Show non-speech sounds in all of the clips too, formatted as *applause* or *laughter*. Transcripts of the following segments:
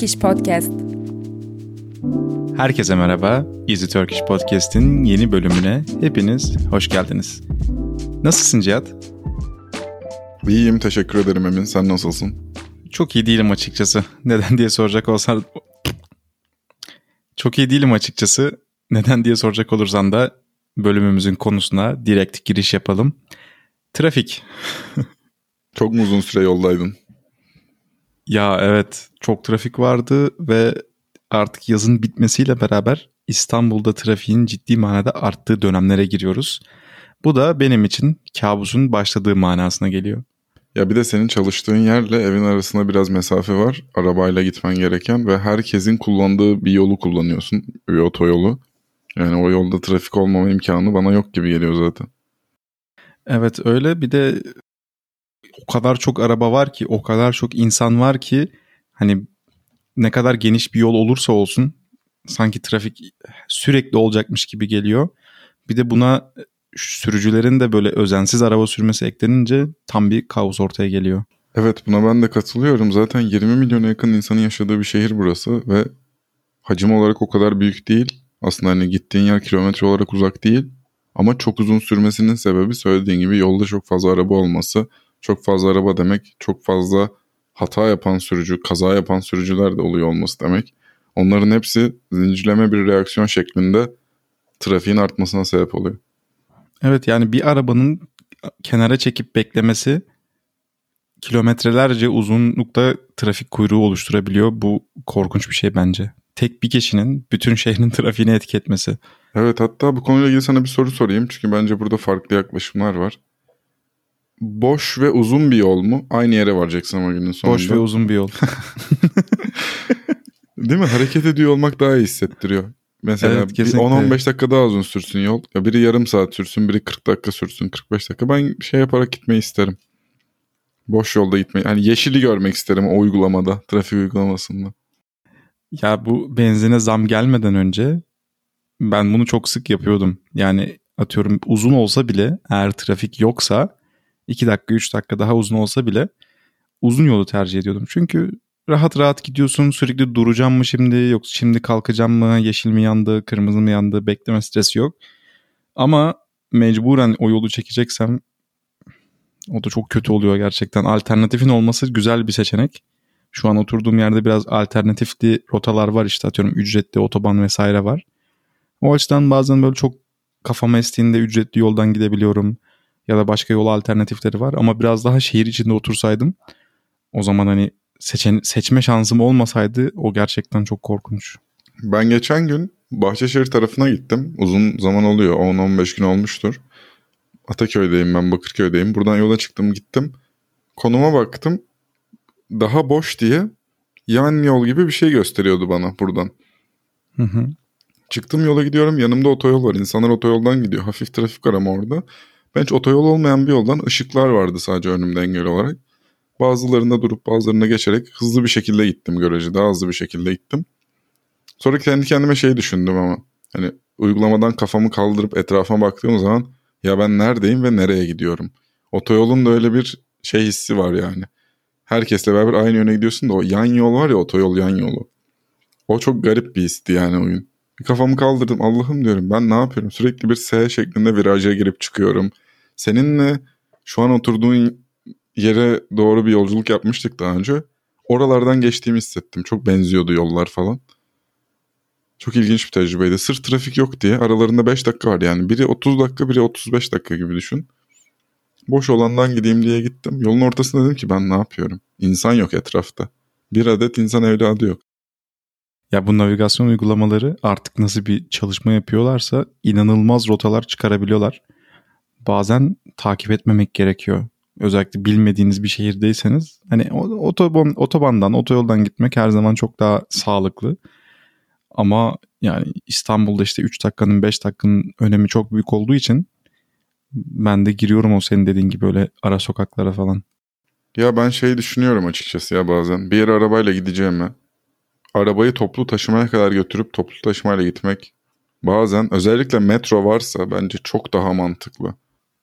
Turkish Podcast. Herkese merhaba. Easy Turkish Podcast'in yeni bölümüne hepiniz hoş geldiniz. Nasılsın Cihat? İyiyim teşekkür ederim Emin. Sen nasılsın? Çok iyi değilim açıkçası. *laughs* Neden diye soracak olsan... Çok iyi değilim açıkçası. Neden diye soracak olursan da bölümümüzün konusuna direkt giriş yapalım. Trafik. *laughs* Çok mu uzun süre yoldaydın? Ya evet çok trafik vardı ve artık yazın bitmesiyle beraber İstanbul'da trafiğin ciddi manada arttığı dönemlere giriyoruz. Bu da benim için kabusun başladığı manasına geliyor. Ya bir de senin çalıştığın yerle evin arasında biraz mesafe var. Arabayla gitmen gereken ve herkesin kullandığı bir yolu kullanıyorsun. Bir otoyolu. Yani o yolda trafik olmama imkanı bana yok gibi geliyor zaten. Evet öyle bir de o kadar çok araba var ki o kadar çok insan var ki hani ne kadar geniş bir yol olursa olsun sanki trafik sürekli olacakmış gibi geliyor. Bir de buna sürücülerin de böyle özensiz araba sürmesi eklenince tam bir kaos ortaya geliyor. Evet buna ben de katılıyorum. Zaten 20 milyona yakın insanın yaşadığı bir şehir burası ve hacim olarak o kadar büyük değil. Aslında hani gittiğin yer kilometre olarak uzak değil. Ama çok uzun sürmesinin sebebi söylediğin gibi yolda çok fazla araba olması. Çok fazla araba demek çok fazla hata yapan sürücü, kaza yapan sürücüler de oluyor olması demek. Onların hepsi zincirleme bir reaksiyon şeklinde trafiğin artmasına sebep oluyor. Evet yani bir arabanın kenara çekip beklemesi kilometrelerce uzunlukta trafik kuyruğu oluşturabiliyor. Bu korkunç bir şey bence. Tek bir kişinin bütün şehrin *laughs* trafiğini etki etmesi. Evet hatta bu konuyla ilgili sana bir soru sorayım. Çünkü bence burada farklı yaklaşımlar var. Boş ve uzun bir yol mu? Aynı yere varacaksın ama günün sonunda. Boş ve uzun bir yol. *laughs* *laughs* Değil mi? Hareket ediyor olmak daha iyi hissettiriyor. Mesela Evet, bir kesinlikle. 10-15 dakika daha uzun sürsün yol. Ya biri yarım saat sürsün, biri 40 dakika sürsün, 45 dakika. Ben şey yaparak gitmeyi isterim. Boş yolda gitmeyi. Hani yeşili görmek isterim o uygulamada, trafik uygulamasında. Ya bu benzine zam gelmeden önce ben bunu çok sık yapıyordum. Yani atıyorum uzun olsa bile eğer trafik yoksa 2 dakika 3 dakika daha uzun olsa bile uzun yolu tercih ediyordum. Çünkü rahat rahat gidiyorsun sürekli duracağım mı şimdi yoksa şimdi kalkacağım mı yeşil mi yandı kırmızı mı yandı bekleme stresi yok. Ama mecburen o yolu çekeceksem o da çok kötü oluyor gerçekten. Alternatifin olması güzel bir seçenek. Şu an oturduğum yerde biraz alternatifli rotalar var işte atıyorum ücretli otoban vesaire var. O açıdan bazen böyle çok kafama estiğinde ücretli yoldan gidebiliyorum. Ya da başka yol alternatifleri var ama biraz daha şehir içinde otursaydım o zaman hani seçen, seçme şansım olmasaydı o gerçekten çok korkunç. Ben geçen gün Bahçeşehir tarafına gittim. Uzun zaman oluyor. 10-15 gün olmuştur. Ataköy'deyim ben, Bakırköy'deyim. Buradan yola çıktım gittim. Konuma baktım. Daha boş diye yan yol gibi bir şey gösteriyordu bana buradan. Hı hı. Çıktım yola gidiyorum. Yanımda otoyol var. İnsanlar otoyoldan gidiyor. Hafif trafik var ama orada. Ben hiç otoyol olmayan bir yoldan ışıklar vardı sadece önümde engel olarak. Bazılarında durup bazılarına geçerek hızlı bir şekilde gittim görece. Daha hızlı bir şekilde gittim. Sonra kendi kendime şey düşündüm ama. Hani uygulamadan kafamı kaldırıp etrafa baktığım zaman ya ben neredeyim ve nereye gidiyorum? Otoyolun da öyle bir şey hissi var yani. Herkesle beraber aynı yöne gidiyorsun da o yan yol var ya otoyol yan yolu. O çok garip bir histi yani o gün. Bir kafamı kaldırdım Allah'ım diyorum ben ne yapıyorum? Sürekli bir S şeklinde viraja girip çıkıyorum. Seninle şu an oturduğun yere doğru bir yolculuk yapmıştık daha önce. Oralardan geçtiğimi hissettim. Çok benziyordu yollar falan. Çok ilginç bir tecrübeydi. Sırf trafik yok diye aralarında 5 dakika var yani. Biri 30 dakika biri 35 dakika gibi düşün. Boş olandan gideyim diye gittim. Yolun ortasında dedim ki ben ne yapıyorum? İnsan yok etrafta. Bir adet insan evladı yok. Ya bu navigasyon uygulamaları artık nasıl bir çalışma yapıyorlarsa inanılmaz rotalar çıkarabiliyorlar. Bazen takip etmemek gerekiyor. Özellikle bilmediğiniz bir şehirdeyseniz hani otoban, otobandan, otoyoldan gitmek her zaman çok daha sağlıklı. Ama yani İstanbul'da işte 3 dakikanın 5 dakikanın önemi çok büyük olduğu için ben de giriyorum o senin dediğin gibi öyle ara sokaklara falan. Ya ben şey düşünüyorum açıkçası ya bazen. Bir yere arabayla gideceğime arabayı toplu taşımaya kadar götürüp toplu taşımayla gitmek bazen özellikle metro varsa bence çok daha mantıklı.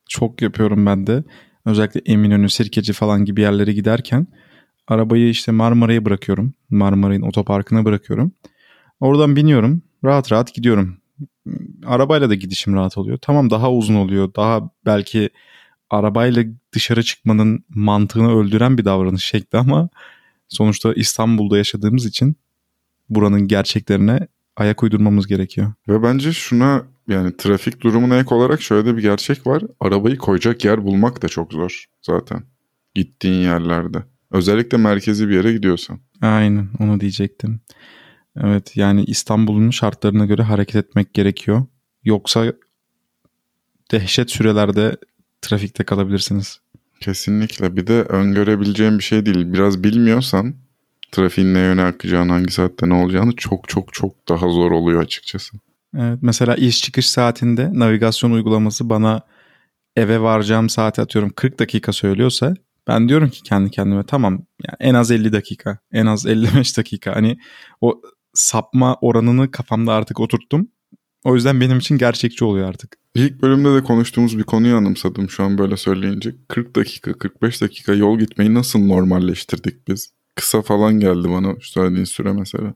Çok yapıyorum ben de. Özellikle Eminönü, Sirkeci falan gibi yerlere giderken Arabayı işte Marmara'ya bırakıyorum. Marmara'nın otoparkına bırakıyorum. Oradan biniyorum. Rahat rahat gidiyorum. Arabayla da gidişim rahat oluyor. Tamam daha uzun oluyor. Daha belki arabayla dışarı çıkmanın mantığını öldüren bir davranış şekli ama sonuçta İstanbul'da yaşadığımız için buranın gerçeklerine ayak uydurmamız gerekiyor. Ve bence şuna yani trafik durumuna ek olarak şöyle bir gerçek var. Arabayı koyacak yer bulmak da çok zor zaten. Gittiğin yerlerde. Özellikle merkezi bir yere gidiyorsan. Aynen onu diyecektim. Evet yani İstanbul'un şartlarına göre hareket etmek gerekiyor. Yoksa dehşet sürelerde trafikte kalabilirsiniz. Kesinlikle. Bir de öngörebileceğim bir şey değil. Biraz bilmiyorsan trafiğin ne yöne akacağını, hangi saatte ne olacağını çok çok çok daha zor oluyor açıkçası. Evet, mesela iş çıkış saatinde navigasyon uygulaması bana eve varacağım saati atıyorum 40 dakika söylüyorsa ben diyorum ki kendi kendime tamam yani en az 50 dakika, en az 55 dakika. Hani o sapma oranını kafamda artık oturttum. O yüzden benim için gerçekçi oluyor artık. İlk bölümde de konuştuğumuz bir konuyu anımsadım şu an böyle söyleyince. 40 dakika, 45 dakika yol gitmeyi nasıl normalleştirdik biz? Kısa falan geldi bana söylediğin süre mesela.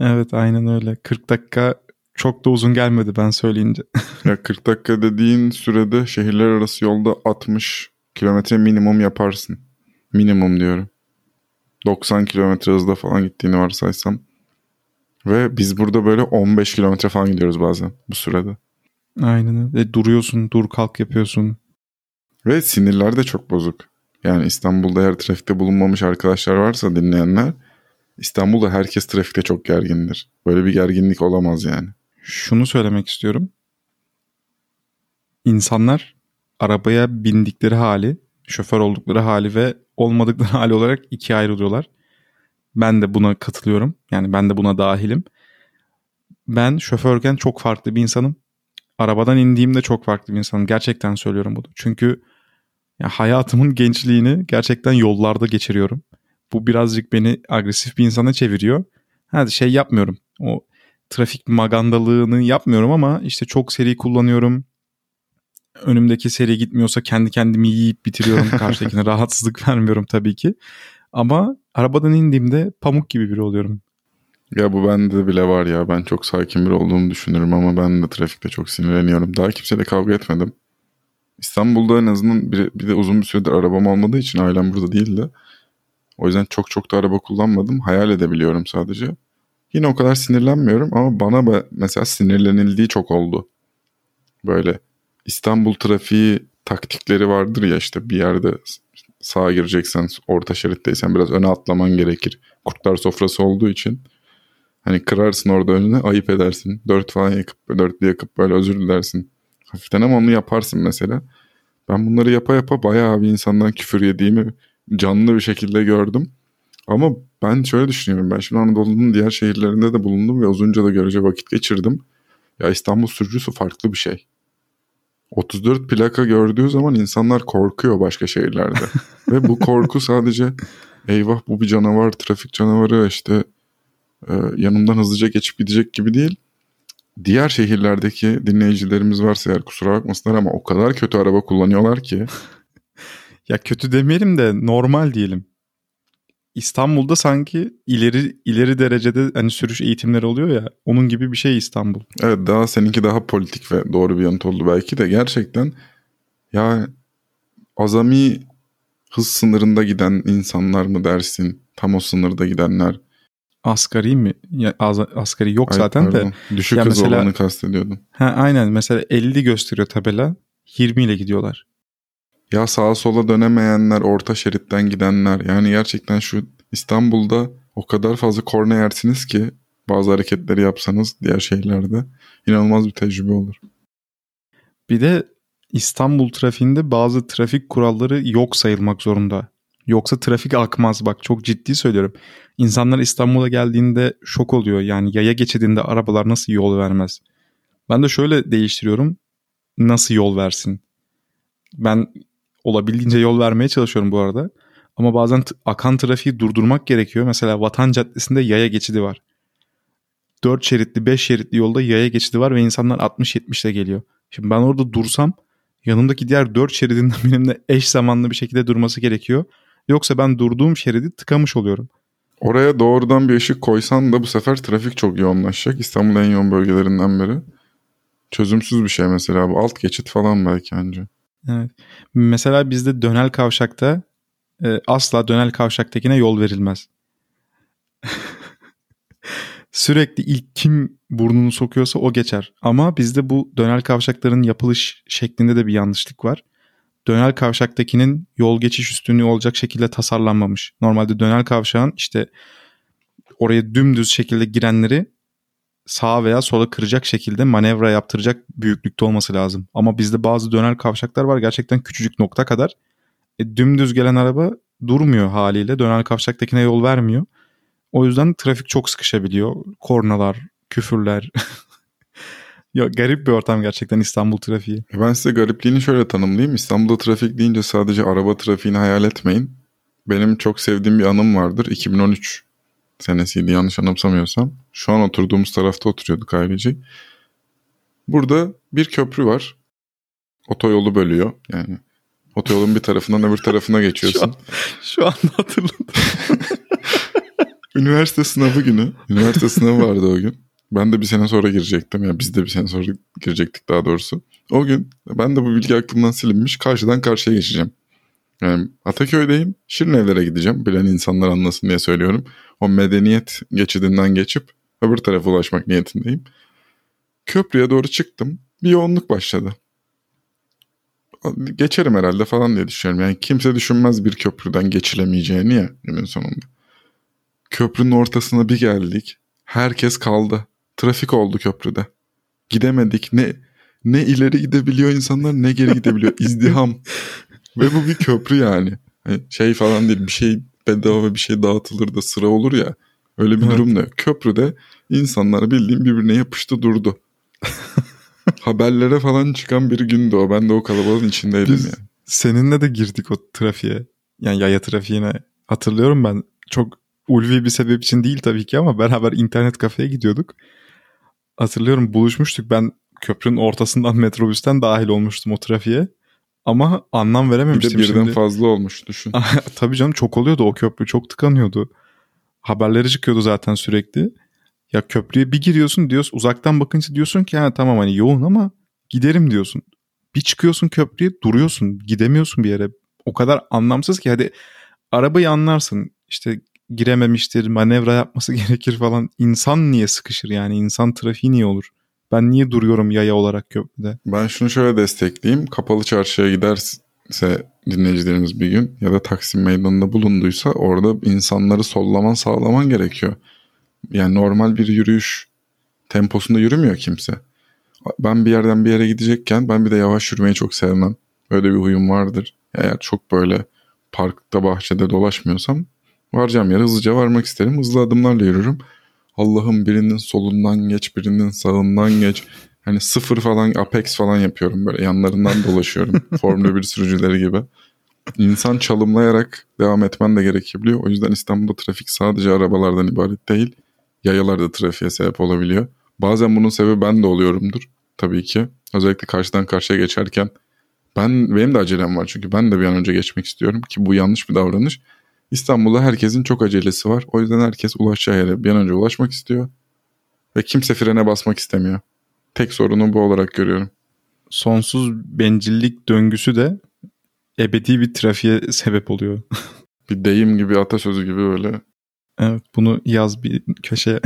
Evet aynen öyle. 40 dakika çok da uzun gelmedi ben söyleyince. *laughs* ya 40 dakika dediğin sürede şehirler arası yolda 60 kilometre minimum yaparsın. Minimum diyorum. 90 kilometre hızda falan gittiğini varsaysam. Ve biz burada böyle 15 kilometre falan gidiyoruz bazen bu sürede. Aynen öyle. Duruyorsun, dur kalk yapıyorsun. Ve sinirler de çok bozuk. Yani İstanbul'da eğer trafikte bulunmamış arkadaşlar varsa dinleyenler İstanbul'da herkes trafikte çok gergindir. Böyle bir gerginlik olamaz yani. Şunu söylemek istiyorum. İnsanlar arabaya bindikleri hali, şoför oldukları hali ve olmadıkları hali olarak ikiye ayrılıyorlar. Ben de buna katılıyorum. Yani ben de buna dahilim. Ben şoförken çok farklı bir insanım. Arabadan indiğimde çok farklı bir insanım. Gerçekten söylüyorum bunu. Çünkü ya hayatımın gençliğini gerçekten yollarda geçiriyorum. Bu birazcık beni agresif bir insana çeviriyor. Hadi şey yapmıyorum. O trafik magandalığını yapmıyorum ama işte çok seri kullanıyorum. Önümdeki seri gitmiyorsa kendi kendimi yiyip bitiriyorum. *laughs* Karşıdakine rahatsızlık vermiyorum tabii ki. Ama arabadan indiğimde pamuk gibi biri oluyorum. Ya bu bende bile var ya. Ben çok sakin biri olduğumu düşünürüm ama ben de trafikte çok sinirleniyorum. Daha kimseyle kavga etmedim. İstanbul'da en azından bir, bir de uzun bir süredir arabam olmadığı için ailem burada değildi. O yüzden çok çok da araba kullanmadım. Hayal edebiliyorum sadece. Yine o kadar sinirlenmiyorum ama bana mesela sinirlenildiği çok oldu. Böyle İstanbul trafiği taktikleri vardır ya işte bir yerde sağa gireceksen orta şeritteysen biraz öne atlaman gerekir. Kurtlar sofrası olduğu için. Hani kırarsın orada önüne ayıp edersin. Dört falan yakıp dörtlü yakıp böyle özür dilersin. Hafiften ama onu yaparsın mesela. Ben bunları yapa yapa bayağı bir insandan küfür yediğimi canlı bir şekilde gördüm. Ama ben şöyle düşünüyorum. Ben şimdi Anadolu'nun diğer şehirlerinde de bulundum ve uzunca da görece vakit geçirdim. Ya İstanbul sürücüsü farklı bir şey. 34 plaka gördüğü zaman insanlar korkuyor başka şehirlerde. *laughs* ve bu korku sadece eyvah bu bir canavar, trafik canavarı işte e, yanımdan hızlıca geçip gidecek gibi değil. Diğer şehirlerdeki dinleyicilerimiz varsa eğer kusura bakmasınlar ama o kadar kötü araba kullanıyorlar ki. *laughs* ya kötü demeyelim de normal diyelim. İstanbul'da sanki ileri ileri derecede hani sürüş eğitimleri oluyor ya onun gibi bir şey İstanbul. Evet daha seninki daha politik ve doğru bir yanıt oldu belki de gerçekten ya azami hız sınırında giden insanlar mı dersin tam o sınırda gidenler asgari mi? Ya, az, asgari yok Ay, zaten pardon. de. Düşük ya hız mesela, olanı kastediyordum. Ha, aynen mesela 50 gösteriyor tabela 20 ile gidiyorlar. Ya sağa sola dönemeyenler, orta şeritten gidenler. Yani gerçekten şu İstanbul'da o kadar fazla korna yersiniz ki bazı hareketleri yapsanız diğer şehirlerde inanılmaz bir tecrübe olur. Bir de İstanbul trafiğinde bazı trafik kuralları yok sayılmak zorunda. Yoksa trafik akmaz bak çok ciddi söylüyorum. İnsanlar İstanbul'a geldiğinde şok oluyor. Yani yaya geçidinde arabalar nasıl yol vermez? Ben de şöyle değiştiriyorum. Nasıl yol versin? Ben olabildiğince yol vermeye çalışıyorum bu arada. Ama bazen akan trafiği durdurmak gerekiyor. Mesela Vatan Caddesi'nde yaya geçidi var. 4 şeritli 5 şeritli yolda yaya geçidi var ve insanlar 60-70'le geliyor. Şimdi ben orada dursam yanımdaki diğer 4 şeridinden *laughs* benimle eş zamanlı bir şekilde durması gerekiyor. Yoksa ben durduğum şeridi tıkamış oluyorum. Oraya doğrudan bir ışık koysan da bu sefer trafik çok yoğunlaşacak. İstanbul'un en yoğun bölgelerinden biri. Çözümsüz bir şey mesela bu. Alt geçit falan belki önce. Evet. Mesela bizde dönel kavşakta e, asla dönel kavşaktakine yol verilmez. *laughs* Sürekli ilk kim burnunu sokuyorsa o geçer. Ama bizde bu dönel kavşakların yapılış şeklinde de bir yanlışlık var. Dönel kavşaktakinin yol geçiş üstünlüğü olacak şekilde tasarlanmamış. Normalde dönel kavşağın işte oraya dümdüz şekilde girenleri sağa veya sola kıracak şekilde manevra yaptıracak büyüklükte olması lazım. Ama bizde bazı dönel kavşaklar var gerçekten küçücük nokta kadar. E, dümdüz gelen araba durmuyor haliyle. Dönel kavşaktakine yol vermiyor. O yüzden trafik çok sıkışabiliyor. Kornalar, küfürler. *laughs* ya garip bir ortam gerçekten İstanbul trafiği. Ben size garipliğini şöyle tanımlayayım. İstanbul'da trafik deyince sadece araba trafiğini hayal etmeyin. Benim çok sevdiğim bir anım vardır. 2013 senesiydi yanlış anımsamıyorsam. Şu an oturduğumuz tarafta oturuyorduk ailece. Burada bir köprü var. Otoyolu bölüyor. Yani otoyolun bir tarafından öbür tarafına geçiyorsun. *laughs* şu, an, şu anda hatırladım. *laughs* Üniversite sınavı günü. Üniversite sınavı vardı o gün. Ben de bir sene sonra girecektim. Yani biz de bir sene sonra girecektik daha doğrusu. O gün ben de bu bilgi aklımdan silinmiş. Karşıdan karşıya geçeceğim. Yani Ataköy'deyim. Şirin evlere gideceğim. Bilen insanlar anlasın diye söylüyorum. O medeniyet geçidinden geçip öbür tarafa ulaşmak niyetindeyim. Köprüye doğru çıktım. Bir yoğunluk başladı. Geçerim herhalde falan diye düşünüyorum. Yani kimse düşünmez bir köprüden geçilemeyeceğini ya günün sonunda. Köprünün ortasına bir geldik. Herkes kaldı. Trafik oldu köprüde. Gidemedik. Ne ne ileri gidebiliyor insanlar ne geri gidebiliyor. *laughs* İzdiham. Ve bu bir köprü yani. Hani şey falan değil bir şey bedava bir şey dağıtılır da sıra olur ya. Öyle bir evet. durum yok. Köprüde insanlar bildiğim birbirine yapıştı durdu. *laughs* Haberlere falan çıkan bir gündü o. Ben de o kalabalığın içindeydim Biz yani. Seninle de girdik o trafiğe. Yani yaya trafiğine. Hatırlıyorum ben. Çok ulvi bir sebep için değil tabii ki ama beraber internet kafeye gidiyorduk. Hatırlıyorum buluşmuştuk. Ben köprünün ortasından *laughs* metrobüsten dahil olmuştum o trafiğe. Ama anlam verememiştim bir de birden şimdi. fazla olmuş düşün. *laughs* tabii canım çok oluyordu o köprü. Çok tıkanıyordu. Haberleri çıkıyordu zaten sürekli. Ya köprüye bir giriyorsun diyorsun uzaktan bakınca diyorsun ki ha tamam hani yoğun ama giderim diyorsun. Bir çıkıyorsun köprüye duruyorsun gidemiyorsun bir yere. O kadar anlamsız ki hadi arabayı anlarsın işte girememiştir manevra yapması *laughs* gerekir falan. İnsan niye sıkışır yani insan trafiği niye olur? Ben niye duruyorum yaya olarak köprüde? Ben şunu şöyle destekleyeyim. Kapalı çarşıya giderse dinleyicilerimiz bir gün ya da Taksim Meydanı'nda bulunduysa orada insanları sollaman sağlaman gerekiyor. Yani normal bir yürüyüş temposunda yürümüyor kimse. Ben bir yerden bir yere gidecekken ben bir de yavaş yürümeyi çok sevmem. Öyle bir huyum vardır. Eğer çok böyle parkta bahçede dolaşmıyorsam varacağım yere hızlıca varmak isterim. Hızlı adımlarla yürürüm. Allah'ım birinin solundan geç birinin sağından geç. Hani sıfır falan apex falan yapıyorum böyle yanlarından dolaşıyorum. *laughs* Formula 1 sürücüleri gibi. İnsan çalımlayarak devam etmen de gerekebiliyor. O yüzden İstanbul'da trafik sadece arabalardan ibaret değil. Yayalar da trafiğe sebep olabiliyor. Bazen bunun sebebi ben de oluyorumdur tabii ki. Özellikle karşıdan karşıya geçerken ben benim de acelem var çünkü ben de bir an önce geçmek istiyorum ki bu yanlış bir davranış. İstanbul'da herkesin çok acelesi var. O yüzden herkes ulaşacağı yere bir an önce ulaşmak istiyor. Ve kimse frene basmak istemiyor. Tek sorunu bu olarak görüyorum. Sonsuz bencillik döngüsü de ebedi bir trafiğe sebep oluyor. *laughs* bir deyim gibi atasözü gibi öyle. Evet bunu yaz bir köşeye.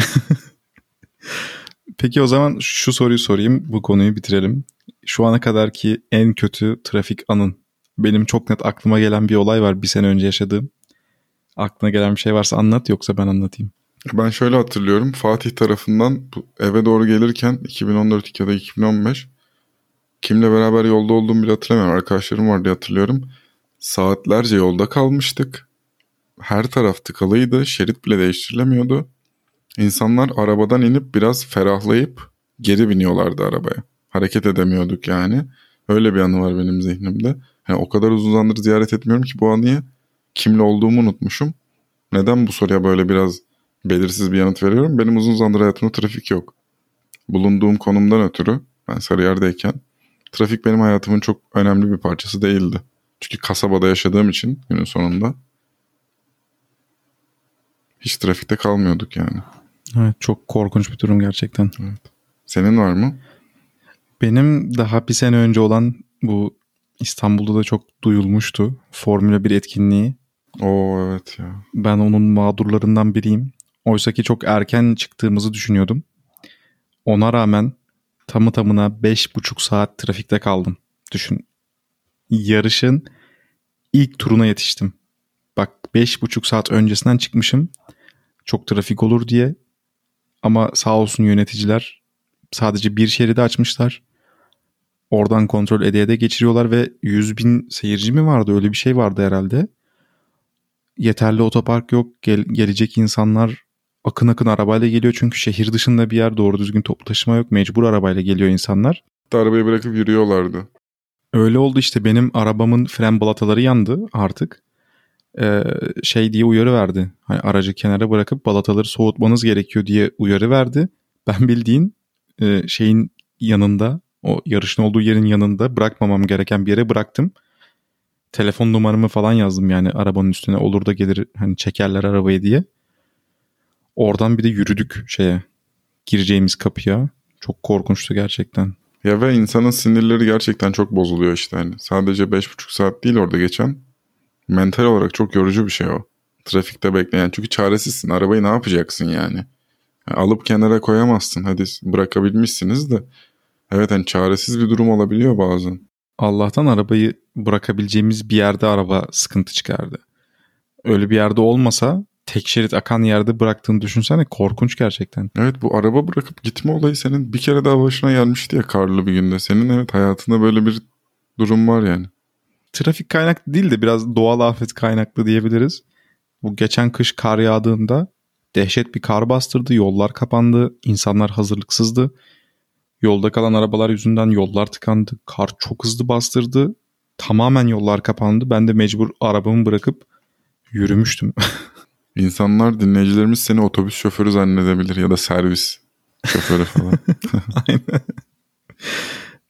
*laughs* Peki o zaman şu soruyu sorayım bu konuyu bitirelim. Şu ana kadar ki en kötü trafik anın. Benim çok net aklıma gelen bir olay var bir sene önce yaşadığım. Aklına gelen bir şey varsa anlat yoksa ben anlatayım. Ben şöyle hatırlıyorum. Fatih tarafından eve doğru gelirken 2014 ya da 2015 kimle beraber yolda olduğumu bile hatırlamıyorum. Arkadaşlarım vardı hatırlıyorum. Saatlerce yolda kalmıştık. Her taraf tıkalıydı. Şerit bile değiştirilemiyordu. İnsanlar arabadan inip biraz ferahlayıp geri biniyorlardı arabaya. Hareket edemiyorduk yani. Öyle bir anı var benim zihnimde. Yani o kadar uzun zamandır ziyaret etmiyorum ki bu anıyı kimle olduğumu unutmuşum. Neden bu soruya böyle biraz belirsiz bir yanıt veriyorum? Benim uzun zamandır hayatımda trafik yok. Bulunduğum konumdan ötürü ben Sarıyer'deyken trafik benim hayatımın çok önemli bir parçası değildi. Çünkü kasabada yaşadığım için günün sonunda hiç trafikte kalmıyorduk yani. Evet çok korkunç bir durum gerçekten. Evet. Senin var mı? Benim daha bir sene önce olan bu İstanbul'da da çok duyulmuştu. Formula 1 etkinliği. Oo evet ya. Ben onun mağdurlarından biriyim. Oysa ki çok erken çıktığımızı düşünüyordum. Ona rağmen tamı tamına 5,5 saat trafikte kaldım. Düşün. Yarışın ilk turuna yetiştim. Bak 5,5 saat öncesinden çıkmışım. Çok trafik olur diye. Ama sağ olsun yöneticiler sadece bir şeridi açmışlar. Oradan kontrol edeye de geçiriyorlar ve 100 bin seyirci mi vardı öyle bir şey vardı herhalde. Yeterli otopark yok. Gel, gelecek insanlar akın akın arabayla geliyor çünkü şehir dışında bir yer doğru düzgün toplu taşıma yok. Mecbur arabayla geliyor insanlar. Arabayı bırakıp yürüyorlardı. Öyle oldu işte benim arabamın fren balataları yandı artık. Ee, şey diye uyarı verdi. Hani aracı kenara bırakıp balataları soğutmanız gerekiyor diye uyarı verdi. Ben bildiğin e, şeyin yanında o yarışın olduğu yerin yanında bırakmamam gereken bir yere bıraktım. Telefon numaramı falan yazdım yani arabanın üstüne olur da gelir hani çekerler arabayı diye. Oradan bir de yürüdük şeye gireceğimiz kapıya. Çok korkunçtu gerçekten. Ya ve insanın sinirleri gerçekten çok bozuluyor işte. Yani sadece 5,5 saat değil orada geçen. Mental olarak çok yorucu bir şey o. Trafikte bekleyen. Çünkü çaresizsin. Arabayı ne yapacaksın yani? yani alıp kenara koyamazsın. Hadi bırakabilmişsiniz de. Evet hani çaresiz bir durum olabiliyor bazen. Allah'tan arabayı bırakabileceğimiz bir yerde araba sıkıntı çıkardı. Öyle bir yerde olmasa tek şerit akan yerde bıraktığını düşünsene korkunç gerçekten. Evet bu araba bırakıp gitme olayı senin bir kere daha başına gelmişti ya karlı bir günde. Senin evet hayatında böyle bir durum var yani. Trafik kaynaklı değil de biraz doğal afet kaynaklı diyebiliriz. Bu geçen kış kar yağdığında dehşet bir kar bastırdı, yollar kapandı, insanlar hazırlıksızdı. Yolda kalan arabalar yüzünden yollar tıkandı, kar çok hızlı bastırdı. Tamamen yollar kapandı. Ben de mecbur arabamı bırakıp yürümüştüm. *laughs* İnsanlar dinleyicilerimiz seni otobüs şoförü zannedebilir ya da servis şoförü falan. *laughs* Aynen.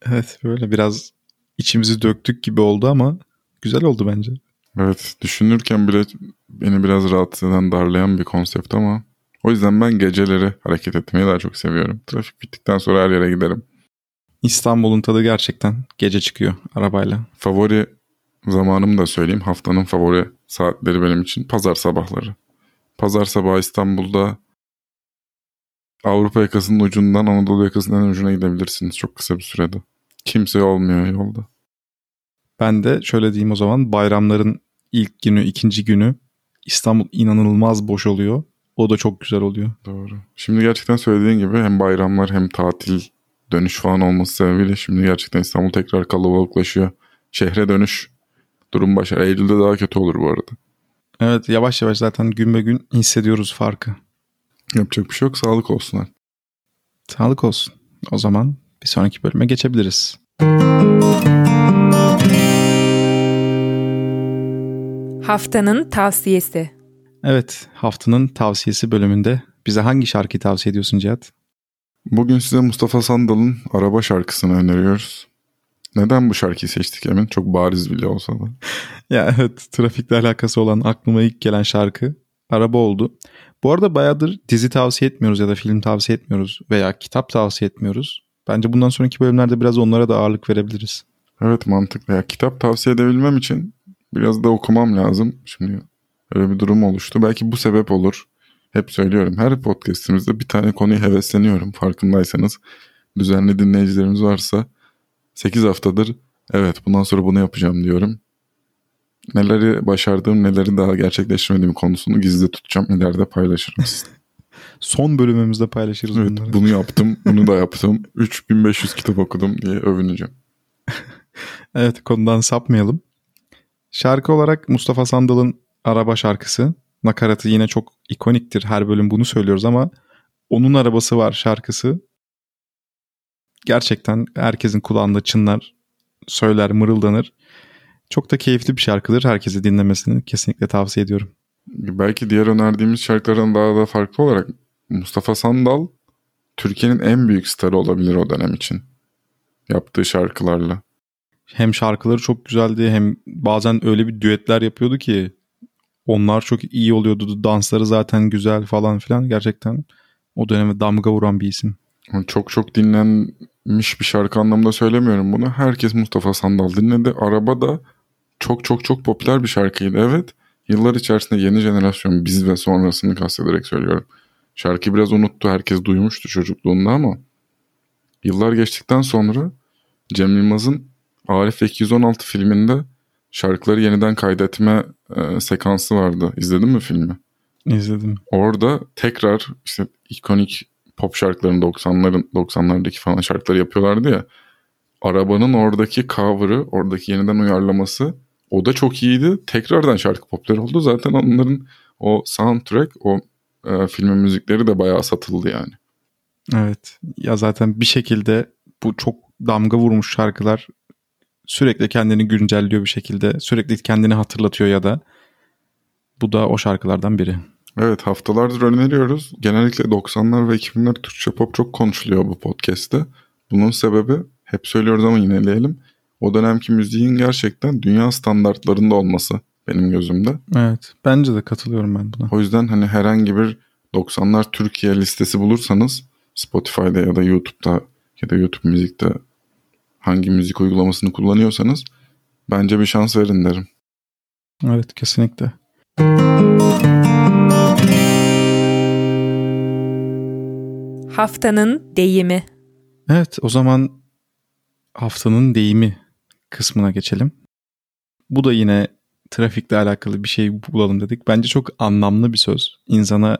evet böyle biraz içimizi döktük gibi oldu ama güzel oldu bence. Evet düşünürken bile beni biraz rahatsız eden darlayan bir konsept ama o yüzden ben geceleri hareket etmeyi daha çok seviyorum. Trafik bittikten sonra her yere giderim. İstanbul'un tadı gerçekten gece çıkıyor arabayla. Favori zamanımı da söyleyeyim. Haftanın favori saatleri benim için pazar sabahları. Pazar sabahı İstanbul'da Avrupa yakasının ucundan Anadolu yakasının en ucuna gidebilirsiniz çok kısa bir sürede. Kimse olmuyor yolda. Ben de şöyle diyeyim o zaman bayramların ilk günü, ikinci günü İstanbul inanılmaz boş oluyor. O da çok güzel oluyor. Doğru. Şimdi gerçekten söylediğin gibi hem bayramlar hem tatil dönüş falan olması sebebiyle şimdi gerçekten İstanbul tekrar kalabalıklaşıyor. Şehre dönüş durum başlar. Eylül'de daha kötü olur bu arada. Evet yavaş yavaş zaten gün be gün hissediyoruz farkı. Yapacak bir şey yok. Sağlık olsun artık. Sağlık olsun. O zaman bir sonraki bölüme geçebiliriz. Haftanın tavsiyesi. Evet haftanın tavsiyesi bölümünde bize hangi şarkıyı tavsiye ediyorsun Cihat? Bugün size Mustafa Sandal'ın Araba şarkısını öneriyoruz. Neden bu şarkıyı seçtik Emin? Çok bariz bile olsa da. *laughs* ya evet trafikle alakası olan aklıma ilk gelen şarkı araba oldu. Bu arada bayağıdır dizi tavsiye etmiyoruz ya da film tavsiye etmiyoruz veya kitap tavsiye etmiyoruz. Bence bundan sonraki bölümlerde biraz onlara da ağırlık verebiliriz. Evet mantıklı. Ya, kitap tavsiye edebilmem için biraz da okumam lazım. Şimdi öyle bir durum oluştu. Belki bu sebep olur. Hep söylüyorum her podcastimizde bir tane konuyu hevesleniyorum farkındaysanız. Düzenli dinleyicilerimiz varsa 8 haftadır evet bundan sonra bunu yapacağım diyorum. Neleri başardığım neleri daha gerçekleştirmediğim konusunu gizli tutacağım. İleride paylaşırım. *laughs* Son bölümümüzde paylaşırız evet, bunları. Bunu *laughs* yaptım, bunu da yaptım. 3500 kitap okudum diye övüneceğim. evet konudan sapmayalım. Şarkı olarak Mustafa Sandal'ın Araba şarkısı. Nakaratı yine çok ikoniktir. Her bölüm bunu söylüyoruz ama onun arabası var şarkısı. Gerçekten herkesin kulağında çınlar, söyler, mırıldanır. Çok da keyifli bir şarkıdır. Herkese dinlemesini kesinlikle tavsiye ediyorum. Belki diğer önerdiğimiz şarkılardan daha da farklı olarak Mustafa Sandal Türkiye'nin en büyük starı olabilir o dönem için. Yaptığı şarkılarla. Hem şarkıları çok güzeldi hem bazen öyle bir düetler yapıyordu ki onlar çok iyi oluyordu. Dansları zaten güzel falan filan. Gerçekten o döneme damga vuran bir isim. Çok çok dinlenmiş bir şarkı anlamında söylemiyorum bunu. Herkes Mustafa Sandal dinledi. Araba da çok çok çok popüler bir şarkıydı. Evet yıllar içerisinde yeni jenerasyon biz ve sonrasını kastederek söylüyorum. Şarkı biraz unuttu. Herkes duymuştu çocukluğunda ama yıllar geçtikten sonra Cem Yılmaz'ın Arif 216 filminde şarkıları yeniden kaydetme e, sekansı vardı. İzledin mi filmi? İzledim. Orada tekrar işte ikonik pop şarkılarını 90'ların 90'lardaki falan şarkıları yapıyorlardı ya. Arabanın oradaki cover'ı, oradaki yeniden uyarlaması o da çok iyiydi. Tekrardan şarkı popüler oldu. Zaten onların o soundtrack, o e, filmin müzikleri de bayağı satıldı yani. Evet. Ya zaten bir şekilde bu çok damga vurmuş şarkılar sürekli kendini güncelliyor bir şekilde. Sürekli kendini hatırlatıyor ya da bu da o şarkılardan biri. Evet haftalardır öneriyoruz. Genellikle 90'lar ve 2000'ler Türkçe pop çok konuşuluyor bu podcast'te. Bunun sebebi hep söylüyoruz ama yineleyelim. O dönemki müziğin gerçekten dünya standartlarında olması benim gözümde. Evet bence de katılıyorum ben buna. O yüzden hani herhangi bir 90'lar Türkiye listesi bulursanız Spotify'da ya da YouTube'da ya da YouTube müzikte hangi müzik uygulamasını kullanıyorsanız bence bir şans verin derim. Evet kesinlikle. Haftanın deyimi. Evet o zaman haftanın deyimi kısmına geçelim. Bu da yine trafikle alakalı bir şey bulalım dedik. Bence çok anlamlı bir söz. İnsana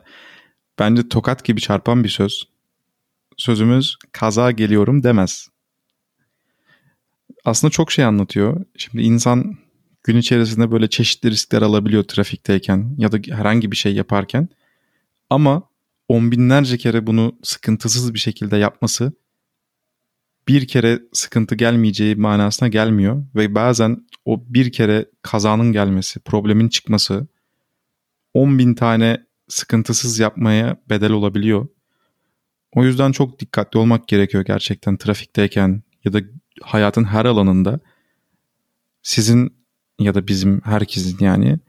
bence tokat gibi çarpan bir söz. Sözümüz kaza geliyorum demez. Aslında çok şey anlatıyor. Şimdi insan gün içerisinde böyle çeşitli riskler alabiliyor trafikteyken ya da herhangi bir şey yaparken. Ama on binlerce kere bunu sıkıntısız bir şekilde yapması bir kere sıkıntı gelmeyeceği manasına gelmiyor ve bazen o bir kere kazanın gelmesi, problemin çıkması 10 bin tane sıkıntısız yapmaya bedel olabiliyor. O yüzden çok dikkatli olmak gerekiyor gerçekten trafikteyken ya da hayatın her alanında. Sizin ya da bizim herkesin yani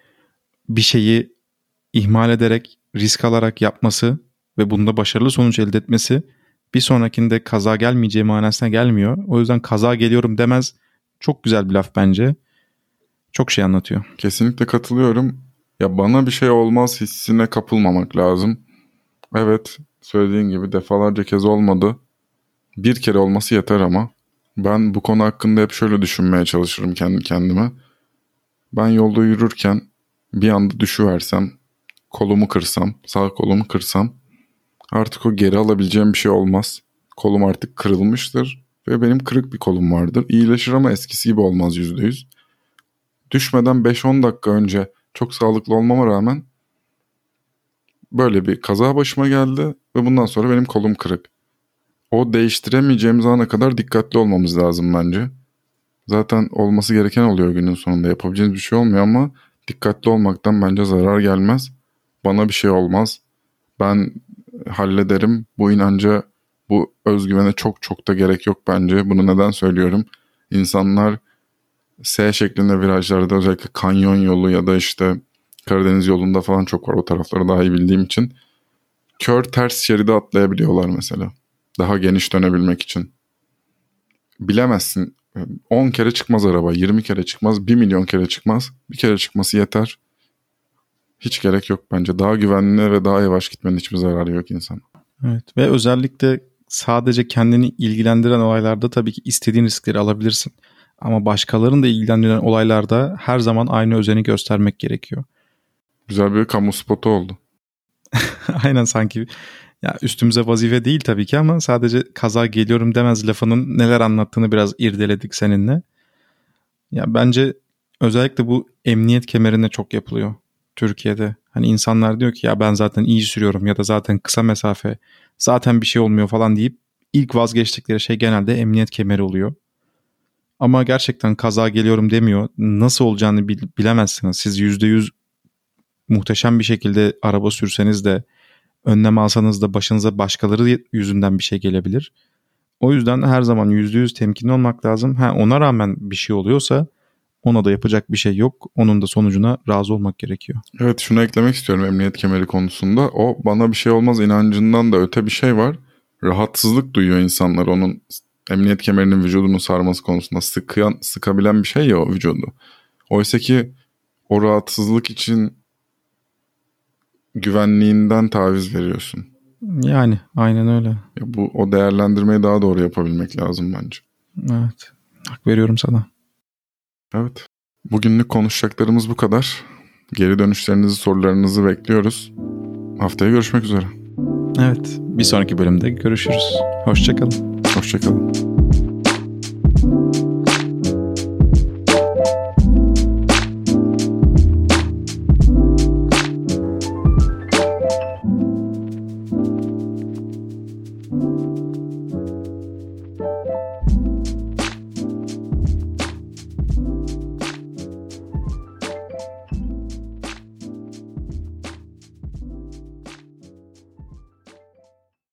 bir şeyi ihmal ederek, risk alarak yapması ve bunda başarılı sonuç elde etmesi bir sonrakinde kaza gelmeyeceği manasına gelmiyor. O yüzden kaza geliyorum demez çok güzel bir laf bence. Çok şey anlatıyor. Kesinlikle katılıyorum. Ya bana bir şey olmaz hissine kapılmamak lazım. Evet söylediğin gibi defalarca kez olmadı. Bir kere olması yeter ama. Ben bu konu hakkında hep şöyle düşünmeye çalışırım kendi kendime. Ben yolda yürürken bir anda düşüversem, kolumu kırsam, sağ kolumu kırsam artık o geri alabileceğim bir şey olmaz. Kolum artık kırılmıştır ve benim kırık bir kolum vardır. İyileşir ama eskisi gibi olmaz %100. Düşmeden 5-10 dakika önce çok sağlıklı olmama rağmen böyle bir kaza başıma geldi ve bundan sonra benim kolum kırık. O değiştiremeyeceğimiz ana kadar dikkatli olmamız lazım bence. Zaten olması gereken oluyor günün sonunda yapabileceğimiz bir şey olmuyor ama dikkatli olmaktan bence zarar gelmez. Bana bir şey olmaz. Ben hallederim. Bu inanca, bu özgüvene çok çok da gerek yok bence. Bunu neden söylüyorum? İnsanlar S şeklinde virajlarda özellikle kanyon yolu ya da işte Karadeniz yolunda falan çok var o tarafları daha iyi bildiğim için. Kör ters şeride atlayabiliyorlar mesela. Daha geniş dönebilmek için. Bilemezsin. 10 kere çıkmaz araba, 20 kere çıkmaz, 1 milyon kere çıkmaz. Bir kere çıkması yeter. Hiç gerek yok bence. Daha güvenli ve daha yavaş gitmenin hiçbir zararı yok insan. Evet ve özellikle sadece kendini ilgilendiren olaylarda tabii ki istediğin riskleri alabilirsin. Ama başkalarını da ilgilendiren olaylarda her zaman aynı özeni göstermek gerekiyor. Güzel bir kamu spotu oldu. *laughs* Aynen sanki ya üstümüze vazife değil tabii ki ama sadece kaza geliyorum demez lafının neler anlattığını biraz irdeledik seninle. Ya bence özellikle bu emniyet kemerinde çok yapılıyor Türkiye'de. Hani insanlar diyor ki ya ben zaten iyi sürüyorum ya da zaten kısa mesafe zaten bir şey olmuyor falan deyip ilk vazgeçtikleri şey genelde emniyet kemeri oluyor. Ama gerçekten kaza geliyorum demiyor. Nasıl olacağını bilemezsiniz. Siz %100 muhteşem bir şekilde araba sürseniz de önlem alsanız da başınıza başkaları yüzünden bir şey gelebilir. O yüzden her zaman %100 temkinli olmak lazım. Ha, ona rağmen bir şey oluyorsa ona da yapacak bir şey yok. Onun da sonucuna razı olmak gerekiyor. Evet şunu eklemek istiyorum emniyet kemeri konusunda. O bana bir şey olmaz inancından da öte bir şey var. Rahatsızlık duyuyor insanlar onun emniyet kemerinin vücudunu sarması konusunda sıkayan, sıkabilen bir şey ya o vücudu. Oysa ki o rahatsızlık için güvenliğinden taviz veriyorsun. Yani aynen öyle. Ya bu o değerlendirmeyi daha doğru yapabilmek lazım bence. Evet. Hak veriyorum sana. Evet. Bugünlük konuşacaklarımız bu kadar. Geri dönüşlerinizi, sorularınızı bekliyoruz. Haftaya görüşmek üzere. Evet. Bir sonraki bölümde görüşürüz. Hoşçakalın. Hoşçakalın.